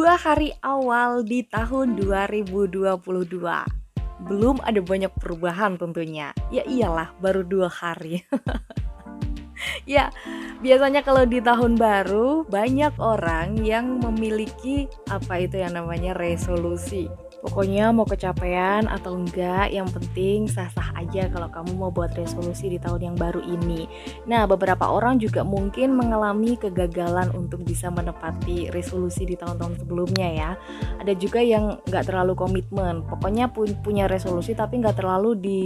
dua hari awal di tahun 2022 Belum ada banyak perubahan tentunya. Ya iyalah baru dua hari. Ya biasanya kalau di tahun baru banyak orang yang memiliki apa itu yang namanya resolusi Pokoknya mau kecapean atau enggak, yang penting sah-sah aja kalau kamu mau buat resolusi di tahun yang baru ini. Nah, beberapa orang juga mungkin mengalami kegagalan untuk bisa menepati resolusi di tahun-tahun sebelumnya ya. Ada juga yang nggak terlalu komitmen, pokoknya punya resolusi tapi nggak terlalu di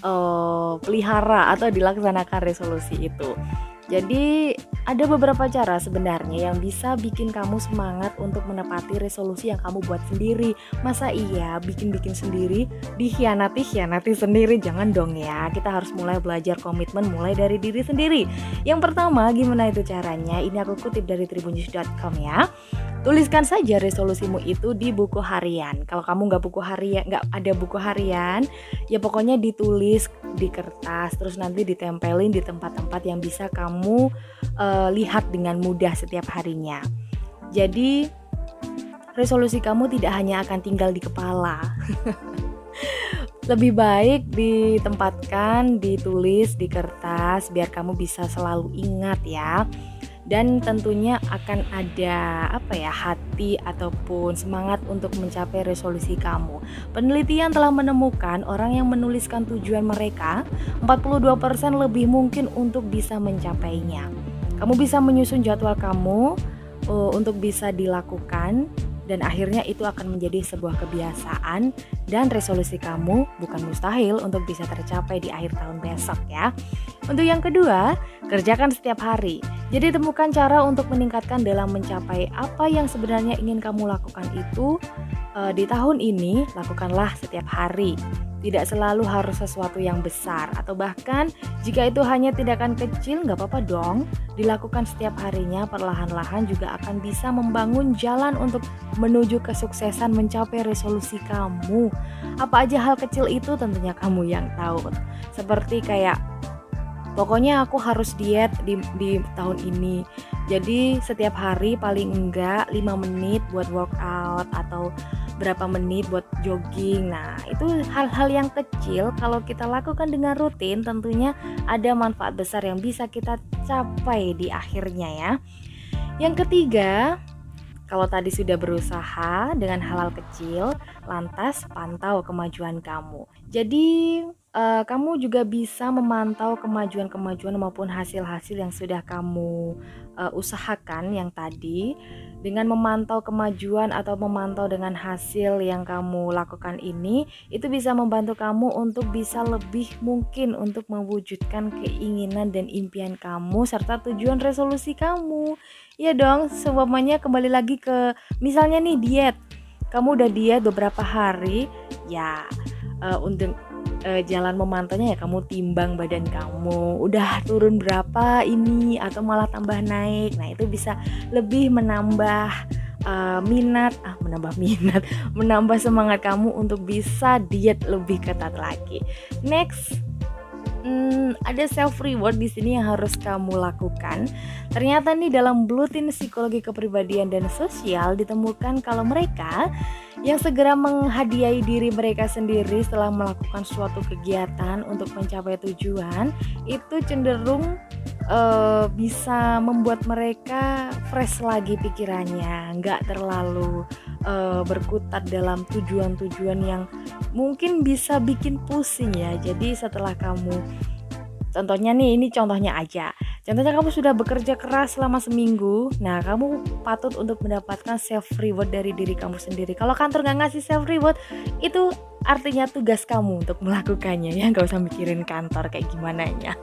uh, pelihara atau dilaksanakan resolusi itu. Jadi ada beberapa cara sebenarnya yang bisa bikin kamu semangat untuk menepati resolusi yang kamu buat sendiri. Masa iya bikin-bikin sendiri, dikhianati hianati sendiri jangan dong ya. Kita harus mulai belajar komitmen mulai dari diri sendiri. Yang pertama gimana itu caranya? Ini aku kutip dari tribunnews.com ya. Tuliskan saja resolusimu itu di buku harian. Kalau kamu nggak buku harian, nggak ada buku harian, ya pokoknya ditulis di kertas, terus nanti ditempelin di tempat-tempat yang bisa kamu uh, lihat dengan mudah setiap harinya. Jadi resolusi kamu tidak hanya akan tinggal di kepala. Lebih baik ditempatkan, ditulis di kertas biar kamu bisa selalu ingat ya dan tentunya akan ada apa ya hati ataupun semangat untuk mencapai resolusi kamu. Penelitian telah menemukan orang yang menuliskan tujuan mereka 42% lebih mungkin untuk bisa mencapainya. Kamu bisa menyusun jadwal kamu uh, untuk bisa dilakukan dan akhirnya itu akan menjadi sebuah kebiasaan dan resolusi kamu bukan mustahil untuk bisa tercapai di akhir tahun besok ya. Untuk yang kedua, kerjakan setiap hari. Jadi temukan cara untuk meningkatkan dalam mencapai apa yang sebenarnya ingin kamu lakukan itu e, di tahun ini, lakukanlah setiap hari. Tidak selalu harus sesuatu yang besar atau bahkan jika itu hanya tindakan kecil nggak apa-apa dong. Dilakukan setiap harinya perlahan-lahan juga akan bisa membangun jalan untuk menuju kesuksesan mencapai resolusi kamu. Apa aja hal kecil itu tentunya kamu yang tahu. Seperti kayak pokoknya aku harus diet di, di tahun ini jadi setiap hari paling enggak 5 menit buat workout atau berapa menit buat jogging nah itu hal-hal yang kecil kalau kita lakukan dengan rutin tentunya ada manfaat besar yang bisa kita capai di akhirnya ya yang ketiga kalau tadi sudah berusaha dengan hal-hal kecil, lantas pantau kemajuan kamu. Jadi, uh, kamu juga bisa memantau kemajuan-kemajuan maupun hasil-hasil yang sudah kamu uh, usahakan yang tadi. Dengan memantau kemajuan atau memantau dengan hasil yang kamu lakukan ini itu bisa membantu kamu untuk bisa lebih mungkin untuk mewujudkan keinginan dan impian kamu serta tujuan resolusi kamu. Ya dong semuanya kembali lagi ke misalnya nih diet. Kamu udah diet beberapa hari ya uh, untuk uh, jalan memantaunya ya kamu timbang badan kamu. Udah turun berapa ini atau malah tambah naik. Nah itu bisa lebih menambah uh, minat ah menambah minat menambah semangat kamu untuk bisa diet lebih ketat lagi. Next hmm, ada self reward di sini yang harus kamu lakukan. Ternyata nih dalam blueprint psikologi kepribadian dan sosial ditemukan kalau mereka yang segera menghadiahi diri mereka sendiri setelah melakukan suatu kegiatan untuk mencapai tujuan itu cenderung uh, bisa membuat mereka fresh lagi pikirannya, nggak terlalu uh, berkutat dalam tujuan-tujuan yang mungkin bisa bikin pusing ya. Jadi setelah kamu Contohnya nih, ini contohnya aja. Contohnya kamu sudah bekerja keras selama seminggu, nah kamu patut untuk mendapatkan self reward dari diri kamu sendiri. Kalau kantor nggak ngasih self reward, itu artinya tugas kamu untuk melakukannya ya, nggak usah mikirin kantor kayak gimana ya.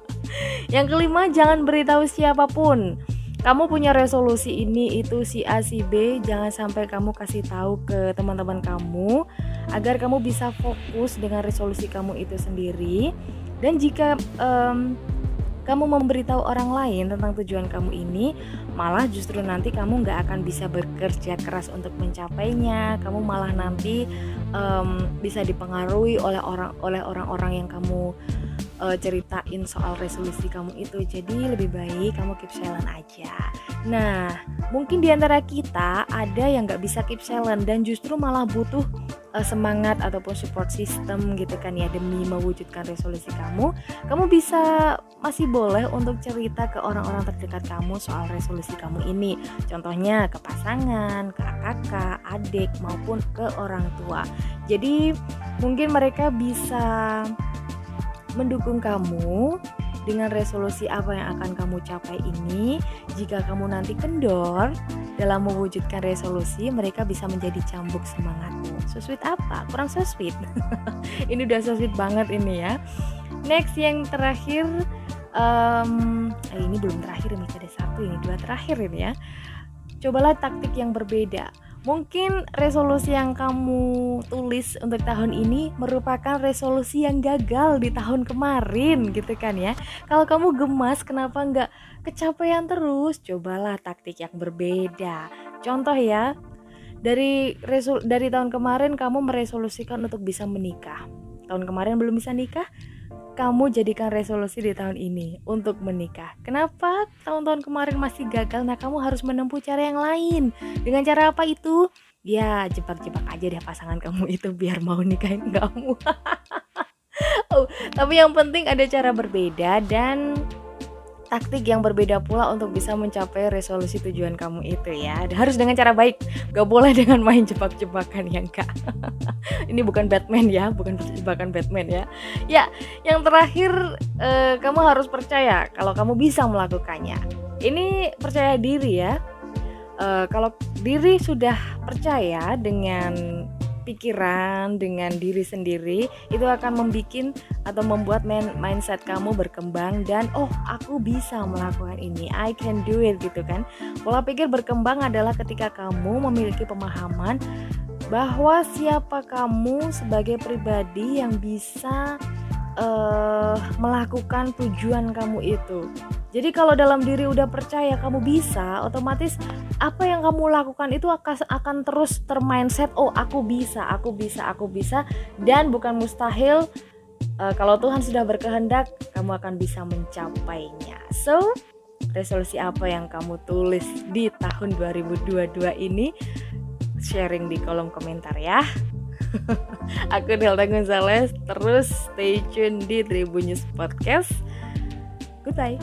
Yang kelima, jangan beritahu siapa pun. Kamu punya resolusi ini itu si A si B, jangan sampai kamu kasih tahu ke teman-teman kamu agar kamu bisa fokus dengan resolusi kamu itu sendiri dan jika um, kamu memberitahu orang lain tentang tujuan kamu ini, malah justru nanti kamu nggak akan bisa bekerja keras untuk mencapainya. Kamu malah nanti um, bisa dipengaruhi oleh orang oleh orang-orang yang kamu uh, ceritain soal resolusi kamu itu. Jadi lebih baik kamu keep silent aja. Nah, mungkin di antara kita ada yang nggak bisa keep silent dan justru malah butuh uh, semangat ataupun support system gitu kan ya demi mewujudkan resolusi kamu. Kamu bisa masih boleh untuk cerita ke orang-orang terdekat kamu soal resolusi kamu ini. Contohnya ke pasangan, ke kakak, adik maupun ke orang tua. Jadi mungkin mereka bisa mendukung kamu dengan resolusi apa yang akan kamu capai ini. Jika kamu nanti kendor dalam mewujudkan resolusi, mereka bisa menjadi cambuk semangatmu. So sweet apa? Kurang so sweet. ini udah so sweet banget ini ya. Next yang terakhir, um, ini belum terakhir ini ada satu ini dua terakhir ini ya. Cobalah taktik yang berbeda Mungkin resolusi yang kamu tulis untuk tahun ini merupakan resolusi yang gagal di tahun kemarin gitu kan ya. Kalau kamu gemas kenapa nggak kecapean terus? Cobalah taktik yang berbeda. Contoh ya, dari resol dari tahun kemarin kamu meresolusikan untuk bisa menikah. Tahun kemarin belum bisa nikah, kamu jadikan resolusi di tahun ini untuk menikah. Kenapa tahun-tahun kemarin masih gagal? Nah, kamu harus menempuh cara yang lain. Dengan cara apa itu? Ya, jebak-jebak aja deh pasangan kamu itu biar mau nikahin kamu. oh, tapi yang penting ada cara berbeda dan taktik yang berbeda pula untuk bisa mencapai resolusi tujuan kamu itu ya. Harus dengan cara baik, gak boleh dengan main jebak-jebakan yang kak. Ini bukan Batman ya, bukan jebakan Batman ya. Ya, yang terakhir eh, kamu harus percaya kalau kamu bisa melakukannya. Ini percaya diri ya. Eh, kalau diri sudah percaya dengan pikiran dengan diri sendiri itu akan membuat atau membuat mindset kamu berkembang dan oh aku bisa melakukan ini. I can do it gitu kan. Pola pikir berkembang adalah ketika kamu memiliki pemahaman bahwa siapa kamu sebagai pribadi yang bisa uh, melakukan tujuan kamu itu jadi kalau dalam diri udah percaya kamu bisa, otomatis apa yang kamu lakukan itu akan akan terus termindset, oh aku bisa, aku bisa, aku bisa dan bukan mustahil uh, kalau Tuhan sudah berkehendak, kamu akan bisa mencapainya. So, resolusi apa yang kamu tulis di tahun 2022 ini? Sharing di kolom komentar ya. Aku Delta Gonzales, terus stay tune di Tribun News Podcast. Goodbye.